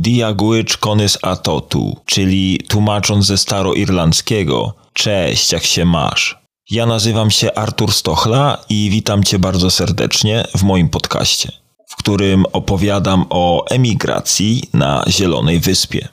diagłycz konys atotu, czyli tłumacząc ze staroirlandzkiego Cześć, jak się masz. Ja nazywam się Artur Stochla i witam Cię bardzo serdecznie w moim podcaście, w którym opowiadam o emigracji na Zielonej Wyspie.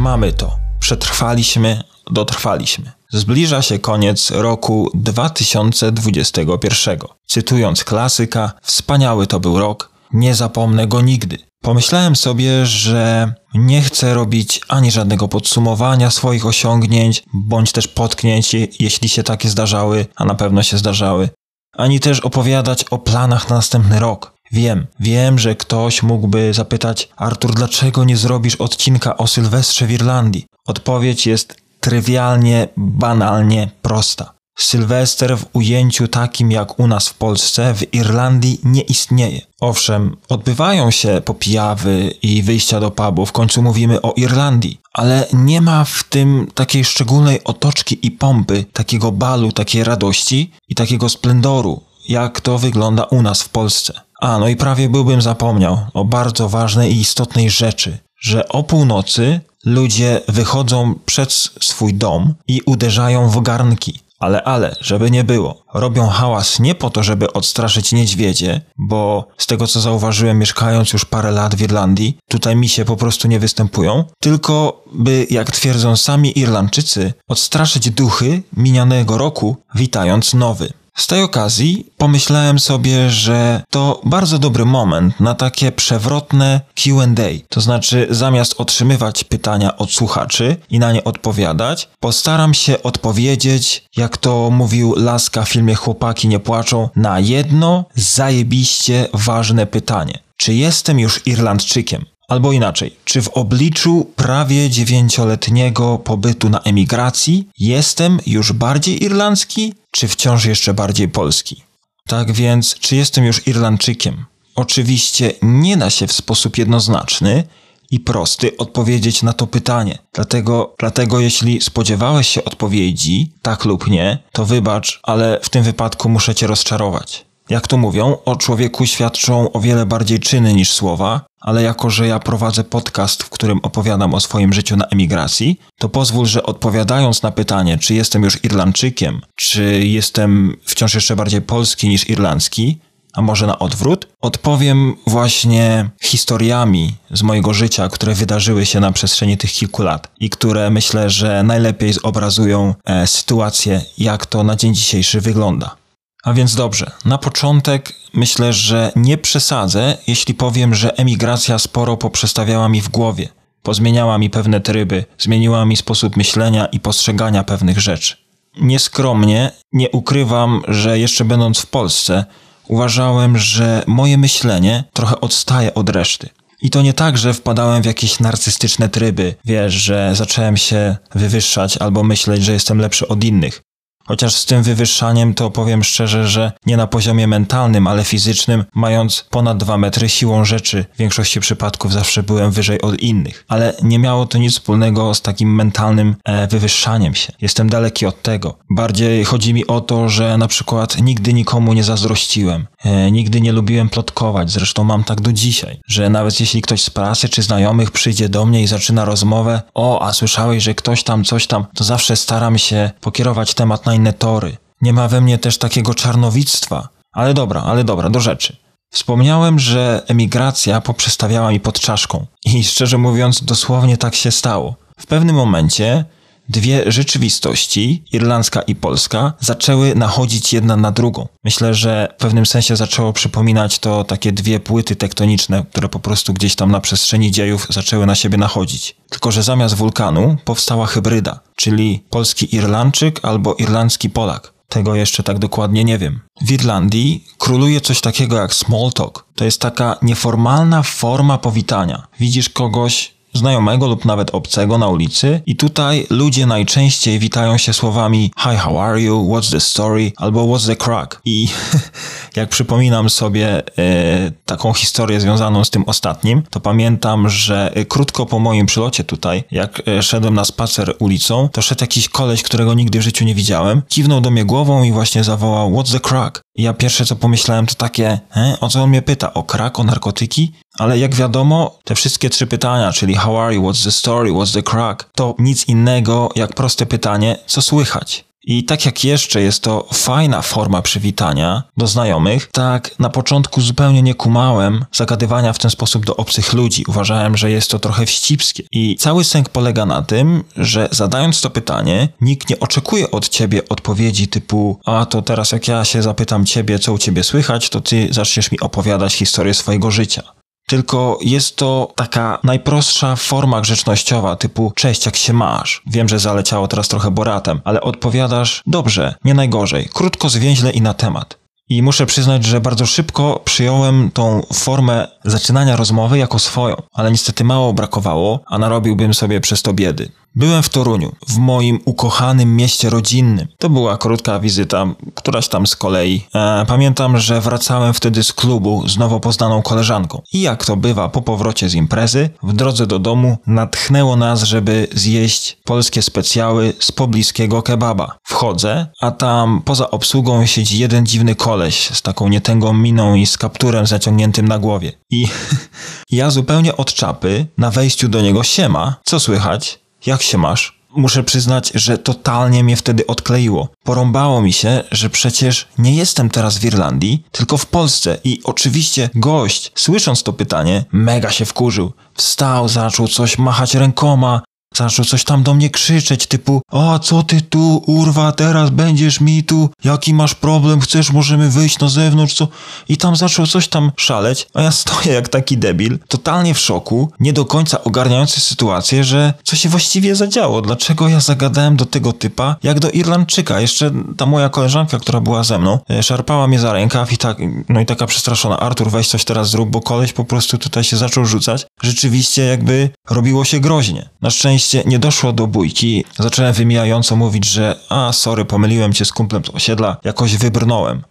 Mamy to. Przetrwaliśmy, dotrwaliśmy. Zbliża się koniec roku 2021. Cytując klasyka, wspaniały to był rok, nie zapomnę go nigdy. Pomyślałem sobie, że nie chcę robić ani żadnego podsumowania swoich osiągnięć, bądź też potknięć, jeśli się takie zdarzały, a na pewno się zdarzały, ani też opowiadać o planach na następny rok. Wiem, wiem, że ktoś mógłby zapytać, Artur, dlaczego nie zrobisz odcinka o Sylwestrze w Irlandii? Odpowiedź jest trywialnie, banalnie prosta. Sylwester w ujęciu takim jak u nas w Polsce, w Irlandii nie istnieje. Owszem, odbywają się popijawy i wyjścia do pubu, w końcu mówimy o Irlandii, ale nie ma w tym takiej szczególnej otoczki i pompy, takiego balu, takiej radości i takiego splendoru, jak to wygląda u nas w Polsce. A, no i prawie byłbym zapomniał o bardzo ważnej i istotnej rzeczy, że o północy ludzie wychodzą przed swój dom i uderzają w garnki. Ale, ale, żeby nie było. Robią hałas nie po to, żeby odstraszyć niedźwiedzie, bo z tego co zauważyłem, mieszkając już parę lat w Irlandii, tutaj misie po prostu nie występują, tylko by, jak twierdzą sami Irlandczycy, odstraszyć duchy minianego roku, witając nowy. Z tej okazji pomyślałem sobie, że to bardzo dobry moment na takie przewrotne QA. To znaczy, zamiast otrzymywać pytania od słuchaczy i na nie odpowiadać, postaram się odpowiedzieć, jak to mówił Laska w filmie Chłopaki nie płaczą, na jedno zajebiście ważne pytanie. Czy jestem już Irlandczykiem? Albo inaczej, czy w obliczu prawie dziewięcioletniego pobytu na emigracji jestem już bardziej irlandzki, czy wciąż jeszcze bardziej polski? Tak więc, czy jestem już Irlandczykiem? Oczywiście nie da się w sposób jednoznaczny i prosty odpowiedzieć na to pytanie. Dlatego, dlatego jeśli spodziewałeś się odpowiedzi, tak lub nie, to wybacz, ale w tym wypadku muszę cię rozczarować. Jak to mówią, o człowieku świadczą o wiele bardziej czyny niż słowa, ale jako że ja prowadzę podcast, w którym opowiadam o swoim życiu na emigracji, to pozwól, że odpowiadając na pytanie, czy jestem już Irlandczykiem, czy jestem wciąż jeszcze bardziej polski niż irlandzki, a może na odwrót, odpowiem właśnie historiami z mojego życia, które wydarzyły się na przestrzeni tych kilku lat i które myślę, że najlepiej zobrazują e, sytuację, jak to na dzień dzisiejszy wygląda. A więc dobrze, na początek myślę, że nie przesadzę, jeśli powiem, że emigracja sporo poprzestawiała mi w głowie. Pozmieniała mi pewne tryby, zmieniła mi sposób myślenia i postrzegania pewnych rzeczy. Nieskromnie nie ukrywam, że jeszcze będąc w Polsce, uważałem, że moje myślenie trochę odstaje od reszty. I to nie tak, że wpadałem w jakieś narcystyczne tryby, wiesz, że zacząłem się wywyższać albo myśleć, że jestem lepszy od innych. Chociaż z tym wywyższaniem to powiem szczerze, że nie na poziomie mentalnym, ale fizycznym, mając ponad dwa metry siłą rzeczy, w większości przypadków zawsze byłem wyżej od innych. Ale nie miało to nic wspólnego z takim mentalnym e, wywyższaniem się. Jestem daleki od tego. Bardziej chodzi mi o to, że na przykład nigdy nikomu nie zazdrościłem. E, nigdy nie lubiłem plotkować, zresztą mam tak do dzisiaj, że nawet jeśli ktoś z pracy czy znajomych przyjdzie do mnie i zaczyna rozmowę, o, a słyszałeś, że ktoś tam coś tam, to zawsze staram się pokierować temat na inne tory. Nie ma we mnie też takiego czarnowictwa. Ale dobra, ale dobra, do rzeczy. Wspomniałem, że emigracja poprzestawiała mi pod czaszką. I szczerze mówiąc, dosłownie tak się stało. W pewnym momencie dwie rzeczywistości, irlandzka i polska, zaczęły nachodzić jedna na drugą. Myślę, że w pewnym sensie zaczęło przypominać to takie dwie płyty tektoniczne, które po prostu gdzieś tam na przestrzeni dziejów zaczęły na siebie nachodzić. Tylko, że zamiast wulkanu powstała hybryda, czyli polski Irlandczyk albo irlandzki Polak. Tego jeszcze tak dokładnie nie wiem. W Irlandii króluje coś takiego jak small talk. To jest taka nieformalna forma powitania. Widzisz kogoś, znajomego lub nawet obcego na ulicy i tutaj ludzie najczęściej witają się słowami Hi, how are you? What's the story? Albo What's the crack? I jak przypominam sobie e, taką historię związaną z tym ostatnim, to pamiętam, że e, krótko po moim przylocie tutaj, jak e, szedłem na spacer ulicą, to szedł jakiś koleś, którego nigdy w życiu nie widziałem, kiwnął do mnie głową i właśnie zawołał What's the crack? I ja pierwsze co pomyślałem to takie, o co on mnie pyta? O crack, o narkotyki? Ale jak wiadomo, te wszystkie trzy pytania, czyli how are you, what's the story, what's the crack, to nic innego jak proste pytanie, co słychać. I tak jak jeszcze jest to fajna forma przywitania do znajomych, tak na początku zupełnie nie kumałem zagadywania w ten sposób do obcych ludzi. Uważałem, że jest to trochę wścibskie. I cały sęk polega na tym, że zadając to pytanie, nikt nie oczekuje od ciebie odpowiedzi typu a to teraz jak ja się zapytam ciebie, co u ciebie słychać, to ty zaczniesz mi opowiadać historię swojego życia tylko jest to taka najprostsza forma grzecznościowa, typu cześć, jak się masz? Wiem, że zaleciało teraz trochę boratem, ale odpowiadasz dobrze, nie najgorzej, krótko, zwięźle i na temat. I muszę przyznać, że bardzo szybko przyjąłem tą formę zaczynania rozmowy jako swoją, ale niestety mało brakowało, a narobiłbym sobie przez to biedy. Byłem w Toruniu, w moim ukochanym mieście rodzinnym. To była krótka wizyta, któraś tam z kolei. E, pamiętam, że wracałem wtedy z klubu z nowo poznaną koleżanką. I jak to bywa po powrocie z imprezy, w drodze do domu natchnęło nas, żeby zjeść polskie specjały z pobliskiego kebaba. Wchodzę, a tam poza obsługą siedzi jeden dziwny koleś z taką nietęgą miną i z kapturem zaciągniętym na głowie. I ja zupełnie od czapy na wejściu do niego siema, co słychać? Jak się masz? Muszę przyznać, że totalnie mnie wtedy odkleiło. Porąbało mi się, że przecież nie jestem teraz w Irlandii, tylko w Polsce i oczywiście gość, słysząc to pytanie, mega się wkurzył. Wstał, zaczął coś machać rękoma, Zaczął coś tam do mnie krzyczeć, typu A co ty tu, urwa, teraz będziesz mi tu, jaki masz problem, chcesz, możemy wyjść na zewnątrz, co? I tam zaczął coś tam szaleć, a ja stoję jak taki debil, totalnie w szoku, nie do końca ogarniający sytuację, że co się właściwie zadziało, dlaczego ja zagadałem do tego typa, jak do Irlandczyka. Jeszcze ta moja koleżanka, która była ze mną, e, szarpała mnie za rękaw i tak, no i taka przestraszona, Artur, weź coś teraz zrób, bo koleś po prostu tutaj się zaczął rzucać. Rzeczywiście jakby robiło się groźnie. Na szczęście szczęście nie doszło do bójki. Zacząłem wymijająco mówić, że a sorry, pomyliłem cię z kumplem z osiedla, jakoś wybrnąłem.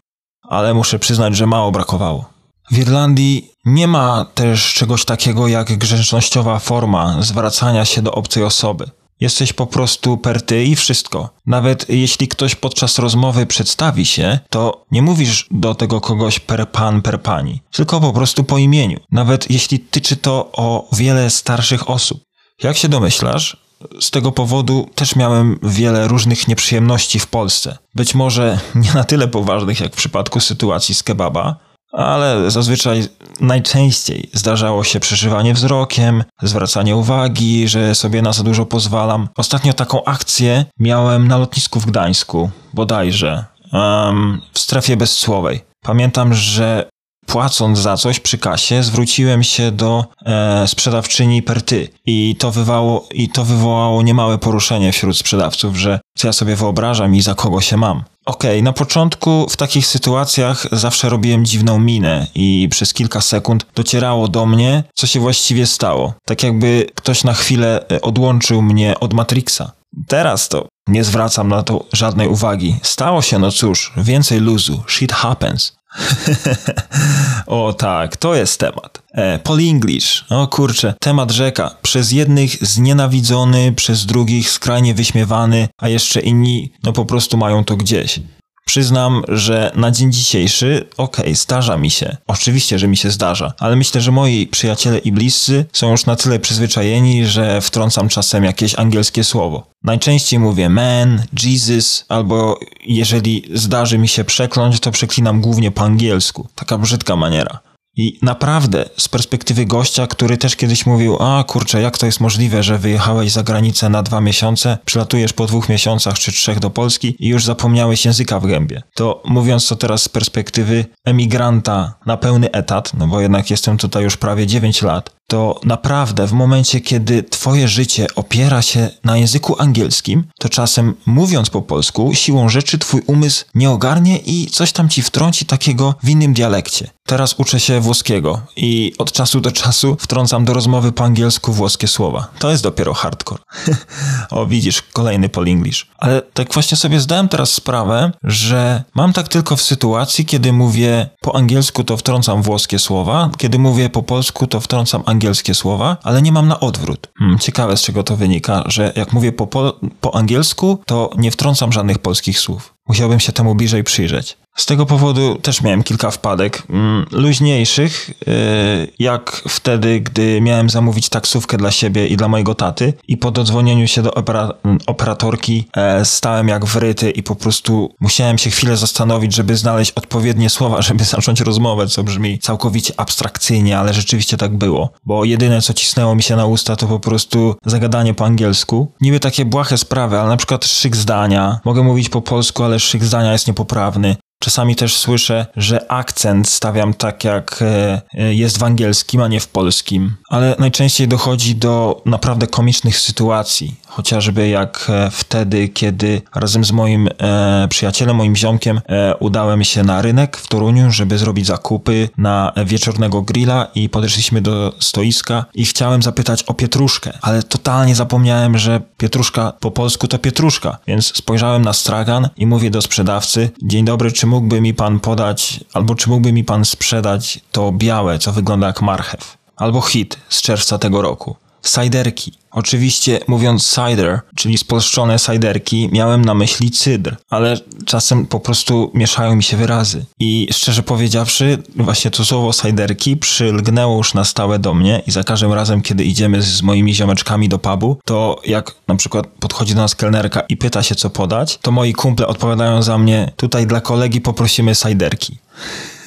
Ale muszę przyznać, że mało brakowało. W Irlandii nie ma też czegoś takiego jak grzecznościowa forma zwracania się do obcej osoby. Jesteś po prostu per ty i wszystko. Nawet jeśli ktoś podczas rozmowy przedstawi się, to nie mówisz do tego kogoś per pan, per pani, tylko po prostu po imieniu. Nawet jeśli tyczy to o wiele starszych osób. Jak się domyślasz, z tego powodu też miałem wiele różnych nieprzyjemności w Polsce. Być może nie na tyle poważnych jak w przypadku sytuacji z kebaba, ale zazwyczaj najczęściej zdarzało się przeżywanie wzrokiem, zwracanie uwagi, że sobie na za dużo pozwalam. Ostatnio taką akcję miałem na lotnisku w Gdańsku, bodajże, um, w strefie bezsłowej. Pamiętam, że płacąc za coś przy kasie, zwróciłem się do e, sprzedawczyni Perty i to, wywało, i to wywołało niemałe poruszenie wśród sprzedawców, że co ja sobie wyobrażam i za kogo się mam. Okej, okay, na początku w takich sytuacjach zawsze robiłem dziwną minę i przez kilka sekund docierało do mnie, co się właściwie stało. Tak jakby ktoś na chwilę e, odłączył mnie od Matrixa. Teraz to nie zwracam na to żadnej uwagi. Stało się, no cóż, więcej luzu. Shit happens. o tak, to jest temat. E, English. O kurczę, temat rzeka. Przez jednych znienawidzony, przez drugich skrajnie wyśmiewany, a jeszcze inni no po prostu mają to gdzieś. Przyznam, że na dzień dzisiejszy, okej, okay, zdarza mi się. Oczywiście, że mi się zdarza, ale myślę, że moi przyjaciele i bliscy są już na tyle przyzwyczajeni, że wtrącam czasem jakieś angielskie słowo. Najczęściej mówię man, Jesus, albo jeżeli zdarzy mi się przekląć, to przeklinam głównie po angielsku. Taka brzydka maniera. I naprawdę, z perspektywy gościa, który też kiedyś mówił, a kurczę, jak to jest możliwe, że wyjechałeś za granicę na dwa miesiące, przylatujesz po dwóch miesiącach czy trzech do Polski i już zapomniałeś języka w gębie. To mówiąc to teraz z perspektywy emigranta na pełny etat, no bo jednak jestem tutaj już prawie 9 lat, to naprawdę w momencie, kiedy twoje życie opiera się na języku angielskim, to czasem mówiąc po polsku, siłą rzeczy twój umysł nie ogarnie i coś tam ci wtrąci takiego w innym dialekcie. Teraz uczę się włoskiego i od czasu do czasu wtrącam do rozmowy po angielsku włoskie słowa. To jest dopiero hardcore. o, widzisz, kolejny polinglish. Ale tak właśnie sobie zdałem teraz sprawę, że mam tak tylko w sytuacji, kiedy mówię po angielsku, to wtrącam włoskie słowa, kiedy mówię po polsku, to wtrącam angielskie słowa, ale nie mam na odwrót. Hmm, ciekawe z czego to wynika, że jak mówię po, po, po angielsku, to nie wtrącam żadnych polskich słów. Musiałbym się temu bliżej przyjrzeć. Z tego powodu też miałem kilka wpadek, mm, luźniejszych, y, jak wtedy, gdy miałem zamówić taksówkę dla siebie i dla mojego taty i po dodzwonieniu się do opera operatorki e, stałem jak wryty i po prostu musiałem się chwilę zastanowić, żeby znaleźć odpowiednie słowa, żeby zacząć rozmowę, co brzmi całkowicie abstrakcyjnie, ale rzeczywiście tak było, bo jedyne co cisnęło mi się na usta to po prostu zagadanie po angielsku. Niby takie błahe sprawy, ale na przykład szyk zdania. Mogę mówić po polsku, ale szyk zdania jest niepoprawny. Czasami też słyszę, że akcent stawiam tak, jak e, e, jest w angielskim, a nie w polskim. Ale najczęściej dochodzi do naprawdę komicznych sytuacji. Chociażby jak e, wtedy, kiedy razem z moim przyjacielem, moim ziomkiem, udałem się na rynek w Toruniu, żeby zrobić zakupy na wieczornego grilla i podeszliśmy do stoiska i chciałem zapytać o pietruszkę, ale totalnie zapomniałem, że pietruszka po polsku to pietruszka, więc spojrzałem na stragan i mówię do sprzedawcy, dzień dobry, czy mógłby mi pan podać, albo czy mógłby mi pan sprzedać to białe, co wygląda jak marchew, albo hit z czerwca tego roku. Sajderki. Oczywiście mówiąc cider, czyli spolszczone sajderki, miałem na myśli cydr, ale czasem po prostu mieszają mi się wyrazy. I szczerze powiedziawszy, właśnie to słowo sajderki przylgnęło już na stałe do mnie i za każdym razem, kiedy idziemy z moimi ziomeczkami do pubu, to jak na przykład podchodzi do nas kelnerka i pyta się co podać, to moi kumple odpowiadają za mnie, tutaj dla kolegi poprosimy sajderki.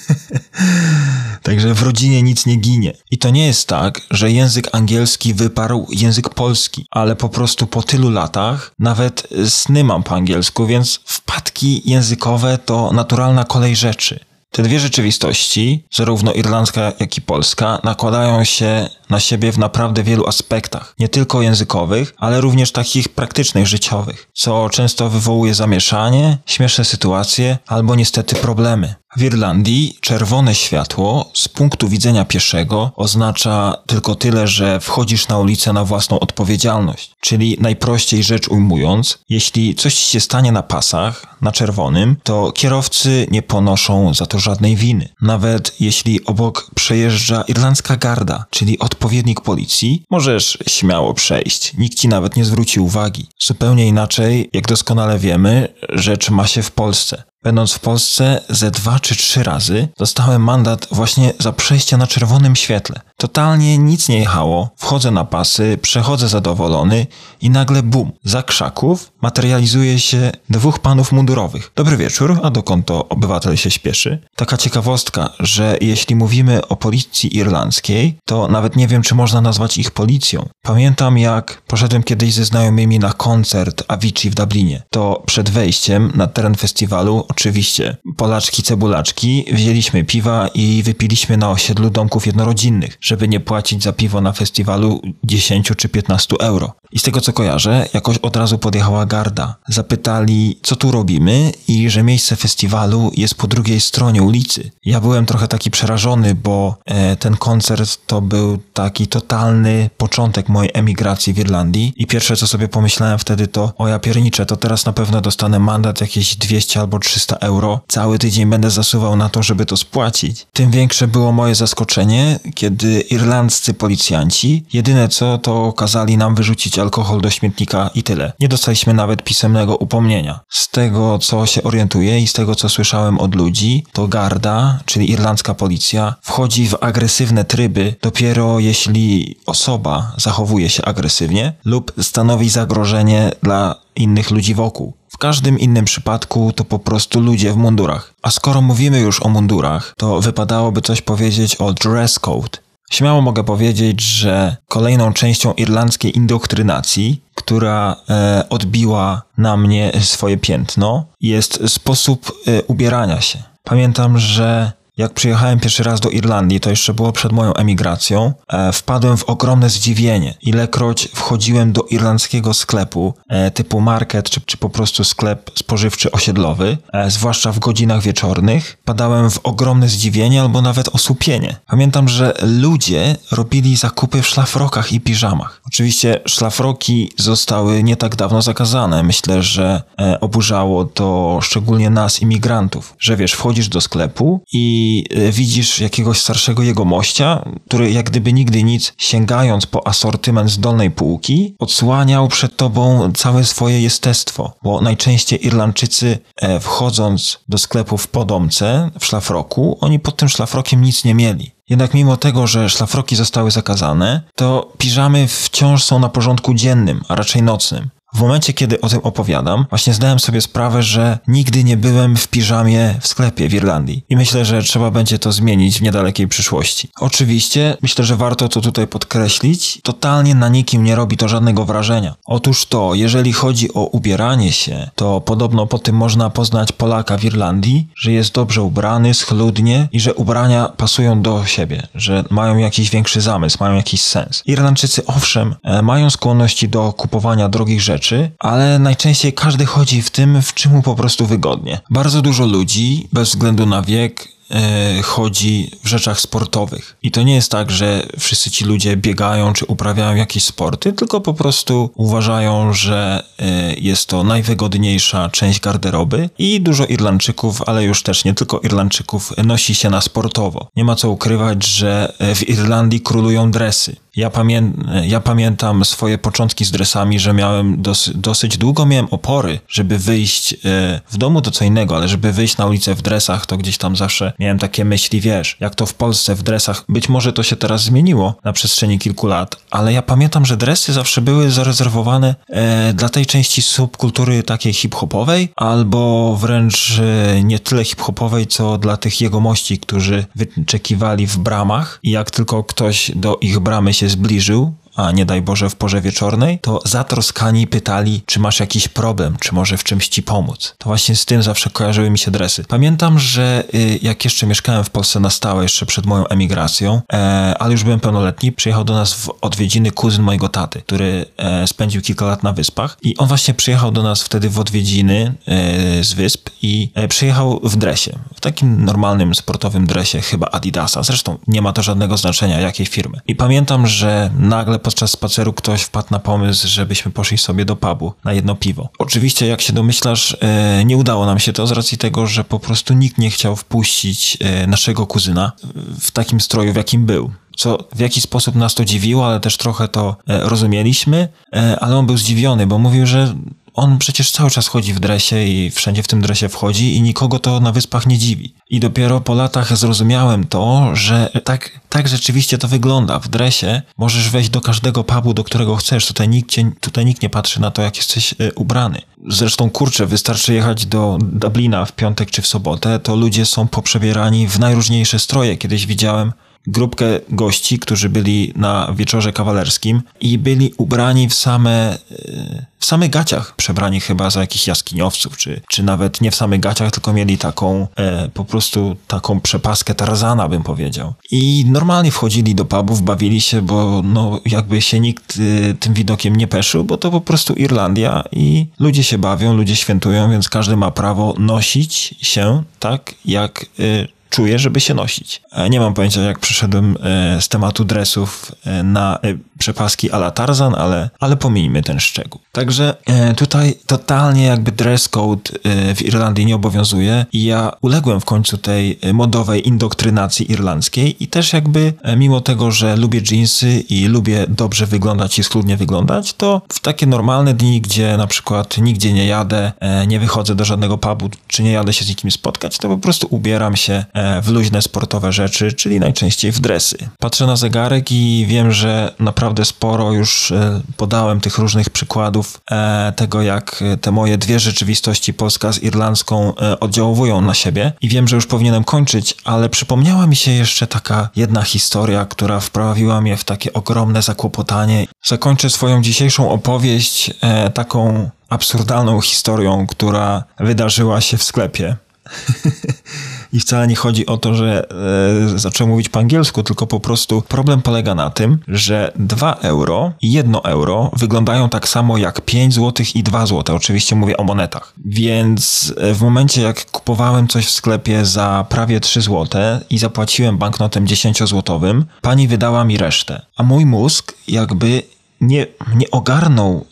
Także w rodzinie nic nie ginie. I to nie jest tak, że język angielski wyparł język polski, ale po prostu po tylu latach nawet sny mam po angielsku, więc wpadki językowe to naturalna kolej rzeczy. Te dwie rzeczywistości, zarówno irlandzka, jak i polska, nakładają się na siebie w naprawdę wielu aspektach, nie tylko językowych, ale również takich praktycznych, życiowych, co często wywołuje zamieszanie, śmieszne sytuacje albo niestety problemy. W Irlandii czerwone światło z punktu widzenia pieszego oznacza tylko tyle, że wchodzisz na ulicę na własną odpowiedzialność. Czyli najprościej rzecz ujmując, jeśli coś się stanie na pasach, na czerwonym, to kierowcy nie ponoszą za to żadnej winy. Nawet jeśli obok przejeżdża irlandzka garda, czyli odpowiednik policji, możesz śmiało przejść. Nikt ci nawet nie zwróci uwagi. Zupełnie inaczej, jak doskonale wiemy, rzecz ma się w Polsce. Będąc w Polsce ze dwa czy trzy razy, dostałem mandat właśnie za przejście na czerwonym świetle. Totalnie nic nie jechało, wchodzę na pasy, przechodzę zadowolony i nagle bum, za krzaków materializuje się dwóch panów mundurowych. Dobry wieczór, a dokąd to obywatel się śpieszy? Taka ciekawostka, że jeśli mówimy o policji irlandzkiej, to nawet nie wiem, czy można nazwać ich policją. Pamiętam jak poszedłem kiedyś ze znajomymi na koncert Avicii w Dublinie. To przed wejściem na teren festiwalu oczywiście Polaczki, cebulaczki, wzięliśmy piwa i wypiliśmy na osiedlu domków jednorodzinnych, żeby nie płacić za piwo na festiwalu 10 czy 15 euro. I z tego co kojarzę, jakoś od razu podjechała garda. Zapytali, co tu robimy i że miejsce festiwalu jest po drugiej stronie ulicy. Ja byłem trochę taki przerażony, bo e, ten koncert to był taki totalny początek mojej emigracji w Irlandii i pierwsze co sobie pomyślałem wtedy to, o ja pierniczę, to teraz na pewno dostanę mandat jakieś 200 albo 300 euro. Cały tydzień będę zasuwał na to, żeby to spłacić. Tym większe było moje zaskoczenie, kiedy irlandzcy policjanci jedyne co to kazali nam wyrzucić alkohol do śmietnika i tyle. Nie dostaliśmy nawet pisemnego upomnienia. Z tego, co się orientuję i z tego, co słyszałem od ludzi, to Garda, czyli irlandzka policja, wchodzi w agresywne tryby dopiero jeśli osoba zachowuje się agresywnie lub stanowi zagrożenie dla innych ludzi wokół. Każdym innym przypadku to po prostu ludzie w mundurach. A skoro mówimy już o mundurach, to wypadałoby coś powiedzieć o dress code, Śmiało mogę powiedzieć, że kolejną częścią irlandzkiej indoktrynacji, która e, odbiła na mnie swoje piętno, jest sposób e, ubierania się. Pamiętam, że Jak przyjechałem pierwszy raz do Irlandii, to jeszcze było przed moją emigracją, e, wpadłem w ogromne zdziwienie. Ilekroć wchodziłem do irlandzkiego sklepu e, typu market, czy, czy po prostu sklep spożywczy osiedlowy, e, zwłaszcza w godzinach wieczornych, padałem w ogromne zdziwienie albo nawet osłupienie. Pamiętam, że ludzie robili zakupy w szlafrokach i piżamach. Oczywiście szlafroki zostały nie tak dawno zakazane. Myślę, że e, oburzało to szczególnie nas, imigrantów, że wiesz, wchodzisz do sklepu i e, widzisz jakiegoś starszego jegomościa, który jak gdyby nigdy nic, sięgając po asortyment z dolnej półki, odsłaniał przed tobą całe swoje jestestwo, bo najczęściej Irlandczycy e, wchodząc do sklepu w podomce, w szlafroku, oni pod tym szlafrokiem nic nie mieli. Jednak mimo tego, że szlafroki zostały zakazane, to piżamy wciąż są na porządku dziennym, a raczej nocnym. W momencie, kiedy o tym opowiadam, właśnie zdałem sobie sprawę, że nigdy nie byłem w piżamie w sklepie w Irlandii. I myślę, że trzeba będzie to zmienić w niedalekiej przyszłości. Oczywiście, myślę, że warto to tutaj podkreślić, totalnie na nikim nie robi to żadnego wrażenia. Otóż to, jeżeli chodzi o ubieranie się, to podobno po tym można poznać Polaka w Irlandii, że jest dobrze ubrany, schludnie i że ubrania pasują do siebie, że mają jakiś większy zamysł, mają jakiś sens. Irlandczycy owszem, e, mają skłonności do kupowania drogich rzeczy, rzeczy, ale najczęściej każdy chodzi w tym, w czym mu po prostu wygodnie. Bardzo dużo ludzi, bez względu na wiek, E, chodzi w rzeczach sportowych. I to nie jest tak, że wszyscy ci ludzie biegają czy uprawiają jakieś sporty, tylko po prostu uważają, że e, jest to najwygodniejsza część garderoby i dużo Irlandczyków, ale już też nie tylko Irlandczyków, nosi się na sportowo. Nie ma co ukrywać, że e, w Irlandii królują dresy. Ja, pamię ja pamiętam swoje początki z dresami, że miałem dos dosyć długo miałem opory, żeby wyjść w domu to co innego, ale żeby wyjść na ulicę w dresach, to gdzieś tam zawsze miałem takie myśli, wiesz, jak to w Polsce w dresach, być może to się teraz zmieniło na przestrzeni kilku lat, ale ja pamiętam, że dresy zawsze były zarezerwowane e, dla tej części subkultury takiej hip-hopowej, albo wręcz e, nie tyle hip-hopowej, co dla tych jegomości, którzy wyczekiwali w bramach. I jak tylko ktoś do ich bramy się zbliżył, a nie daj Boże w porze wieczornej, to zatroskani pytali, czy masz jakiś problem, czy może w czymś ci pomóc. To właśnie z tym zawsze kojarzyły mi się dresy. Pamiętam, że y, jak jeszcze mieszkałem w Polsce na stałe, jeszcze przed moją emigracją, e, ale już byłem pełnoletni, przyjechał do nas w odwiedziny kuzyn mojego taty, który e, spędził kilka lat na wyspach i on właśnie przyjechał do nas wtedy w odwiedziny e, z wysp i przyjechał w dresie, w takim normalnym sportowym dresie, chyba Adidasa. Zresztą nie ma to żadnego znaczenia, jakiej firmy. I pamiętam, że nagle podczas spaceru ktoś wpadł na pomysł, żebyśmy poszli sobie do pubu na jedno piwo. Oczywiście, jak się domyślasz, e, nie udało nam się to z racji tego, że po prostu nikt nie chciał wpuścić e, naszego kuzyna w takim stroju, w jakim był co w jakiś sposób nas to dziwiło, ale też trochę to e, rozumieliśmy, ale on był zdziwiony, bo mówił, że on przecież cały czas chodzi w dresie i wszędzie w tym dresie wchodzi i nikogo to na wyspach nie dziwi. I dopiero po latach zrozumiałem to, że tak, tak rzeczywiście to wygląda. W dresie możesz wejść do każdego pubu, do którego chcesz. Tutaj nikt, cię, tutaj nikt nie patrzy na to, jak jesteś y, ubrany. Zresztą kurczę, wystarczy jechać do Dublina w piątek czy w sobotę, to ludzie są poprzebierani w najróżniejsze stroje. Kiedyś widziałem grupkę gości, którzy byli na wieczorze kawalerskim i byli ubrani w same, e, w samych gaciach, przebrani chyba za jakichś jaskiniowców, czy, czy nawet nie w samych gaciach, tylko mieli taką, e, po prostu taką przepaskę Tarzana, bym powiedział. I normalnie wchodzili do pubów, bawili się, bo no jakby się nikt e, tym widokiem nie peszył, bo to po prostu Irlandia i ludzie się bawią, ludzie świętują, więc każdy ma prawo nosić się tak, jak czuję, żeby się nosić. E, nie mam pojęcia, jak przeszedłem e, z tematu dresów e, na przepaski ala Tarzan, ale, ale pomijmy ten szczegół. Także tutaj totalnie jakby dress code w Irlandii nie obowiązuje i ja uległem w końcu tej modowej indoktrynacji irlandzkiej i też jakby mimo tego, że lubię jeansy i lubię dobrze wyglądać i schludnie wyglądać, to w takie normalne dni, gdzie na przykład nigdzie nie jadę, nie wychodzę do żadnego pubu, czy nie jadę się z nikim spotkać, to po prostu ubieram się w luźne sportowe rzeczy, czyli najczęściej w dresy. Patrzę na zegarek i wiem, że naprawdę sporo już e, podałem tych różnych przykładów e, tego, jak te moje dwie rzeczywistości, polska z irlandzką, e, oddziałują na siebie. I wiem, że już powinienem kończyć, ale przypomniała mi się jeszcze taka jedna historia, która wprawiła mnie w takie ogromne zakłopotanie. Zakończę swoją dzisiejszą opowieść taką absurdalną historią, która wydarzyła się w sklepie. I wcale nie chodzi o to, że e, zacząłem mówić po angielsku, tylko po prostu problem polega na tym, że 2 euro i 1 euro wyglądają tak samo jak 5 zł i 2 zł. Oczywiście mówię o monetach. Więc e, w momencie, jak kupowałem coś w sklepie za prawie 3 zł i zapłaciłem banknotem 10-złotowym, pani wydała mi resztę. A mój mózg jakby nie, nie ogarnął,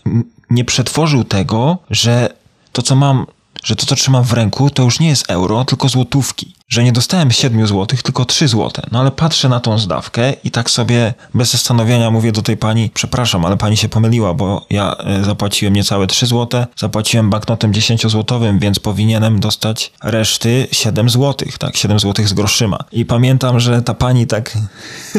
nie przetworzył tego, że to, co mam że to, co trzymam w ręku, to już nie jest euro, tylko złotówki. Że nie dostałem 7 złotych, tylko 3 złote. No ale patrzę na tą zdawkę i tak sobie bez zastanowienia mówię do tej pani, przepraszam, ale pani się pomyliła, bo ja e, zapłaciłem niecałe 3 złote, zapłaciłem banknotem 10-złotowym, więc powinienem dostać reszty 7 złotych, tak, 7 złotych z groszyma. I pamiętam, że ta pani tak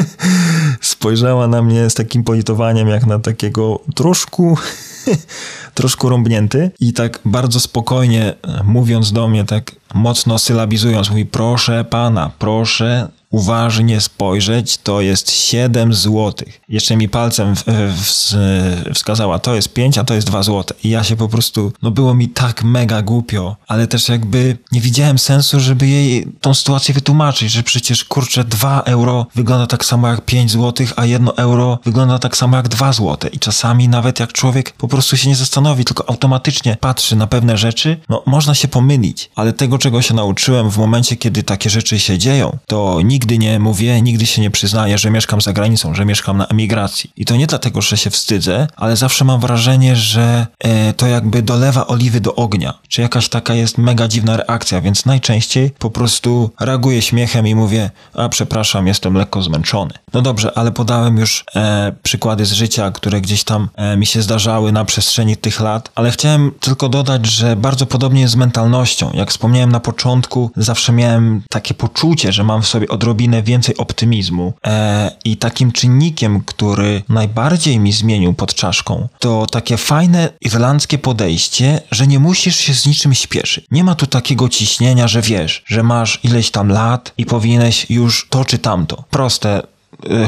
spojrzała na mnie z takim politowaniem, jak na takiego troszku troszkę rąbnięty i tak bardzo spokojnie e, mówiąc do mnie, tak mocno sylabizując, mówi proszę pana, proszę uważnie spojrzeć, to jest 7 złotych. Jeszcze mi palcem w, w, wskazała, to jest 5, a to jest 2 złote. I ja się po prostu, no było mi tak mega głupio, ale też jakby nie widziałem sensu, żeby jej tą sytuację wytłumaczyć, że przecież kurczę 2 euro wygląda tak samo jak 5 złotych, a 1 euro wygląda tak samo jak 2 złote. I czasami nawet jak człowiek po prostu się nie zastanowi, tylko automatycznie patrzy na pewne rzeczy, no można się pomylić, ale tego, czego się nauczyłem w momencie, kiedy takie rzeczy się dzieją, to nigdy nie mówię, nigdy się nie przyznaję, że mieszkam za granicą, że mieszkam na emigracji. I to nie dlatego, że się wstydzę, ale zawsze mam wrażenie, że e, to jakby dolewa oliwy do ognia. Czy jakaś taka jest mega dziwna reakcja, więc najczęściej po prostu reaguję śmiechem i mówię, a przepraszam, jestem lekko zmęczony. No dobrze, ale podałem już e, przykłady z życia, które gdzieś tam e, mi się zdarzały na przestrzeni tych lat, ale chciałem tylko dodać, że bardzo podobnie jest z mentalnością. Jak wspomniałem na początku, zawsze miałem takie poczucie, że mam w sobie odrobinę więcej optymizmu. E, I takim czynnikiem, który najbardziej mi zmienił pod czaszką, to takie fajne irlandzkie podejście, że nie musisz się z niczym śpieszyć. Nie ma tu takiego ciśnienia, że wiesz, że masz ileś tam lat i powinieneś już to czy tamto. Proste,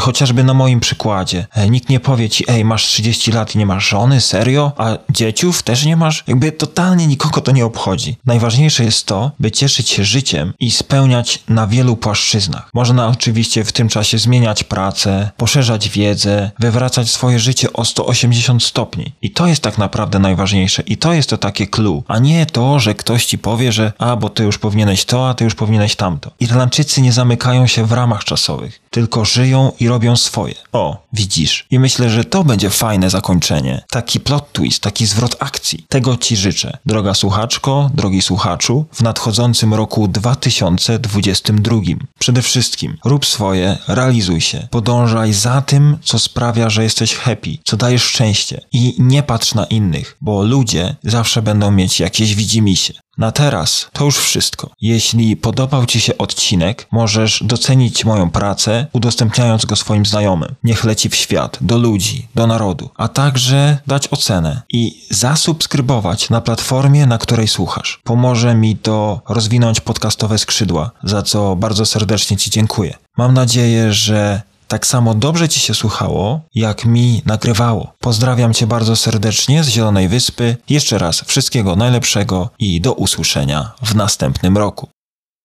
chociażby na moim przykładzie. E, nikt nie powie ci, ej, masz 30 lat i nie masz żony, serio? A dzieciów też nie masz? Jakby totalnie nikogo to nie obchodzi. Najważniejsze jest to, by cieszyć się życiem i spełniać na wielu płaszczyznach. Można oczywiście w tym czasie zmieniać pracę, poszerzać wiedzę, wywracać swoje życie o 180 stopni. I to jest tak naprawdę najważniejsze. I to jest to takie clue. A nie to, że ktoś ci powie, że a, bo ty już powinieneś to, a ty już powinieneś tamto. Irlandczycy nie zamykają się w ramach czasowych, tylko żyją i robią swoje. O, widzisz. I myślę, że to będzie fajne zakończenie. Taki plot twist, taki zwrot akcji. Tego Ci życzę. Droga słuchaczko, drogi słuchaczu, w nadchodzącym roku 2022. Przede wszystkim rób swoje, realizuj się. Podążaj za tym, co sprawia, że jesteś happy, co dajesz szczęście. I nie patrz na innych, bo ludzie zawsze będą mieć jakieś widzimisię. Na teraz to już wszystko. Jeśli podobał Ci się odcinek, możesz docenić moją pracę, udostępniając go swoim znajomym. Niech leci w świat, do ludzi, do narodu, a także dać ocenę i zasubskrybować na platformie, na której słuchasz. Pomoże mi to rozwinąć podcastowe skrzydła, za co bardzo serdecznie Ci dziękuję. Mam nadzieję, że tak samo dobrze Ci się słuchało, jak mi nagrywało. Pozdrawiam Cię bardzo serdecznie z Zielonej Wyspy. Jeszcze raz wszystkiego najlepszego i do usłyszenia w następnym roku.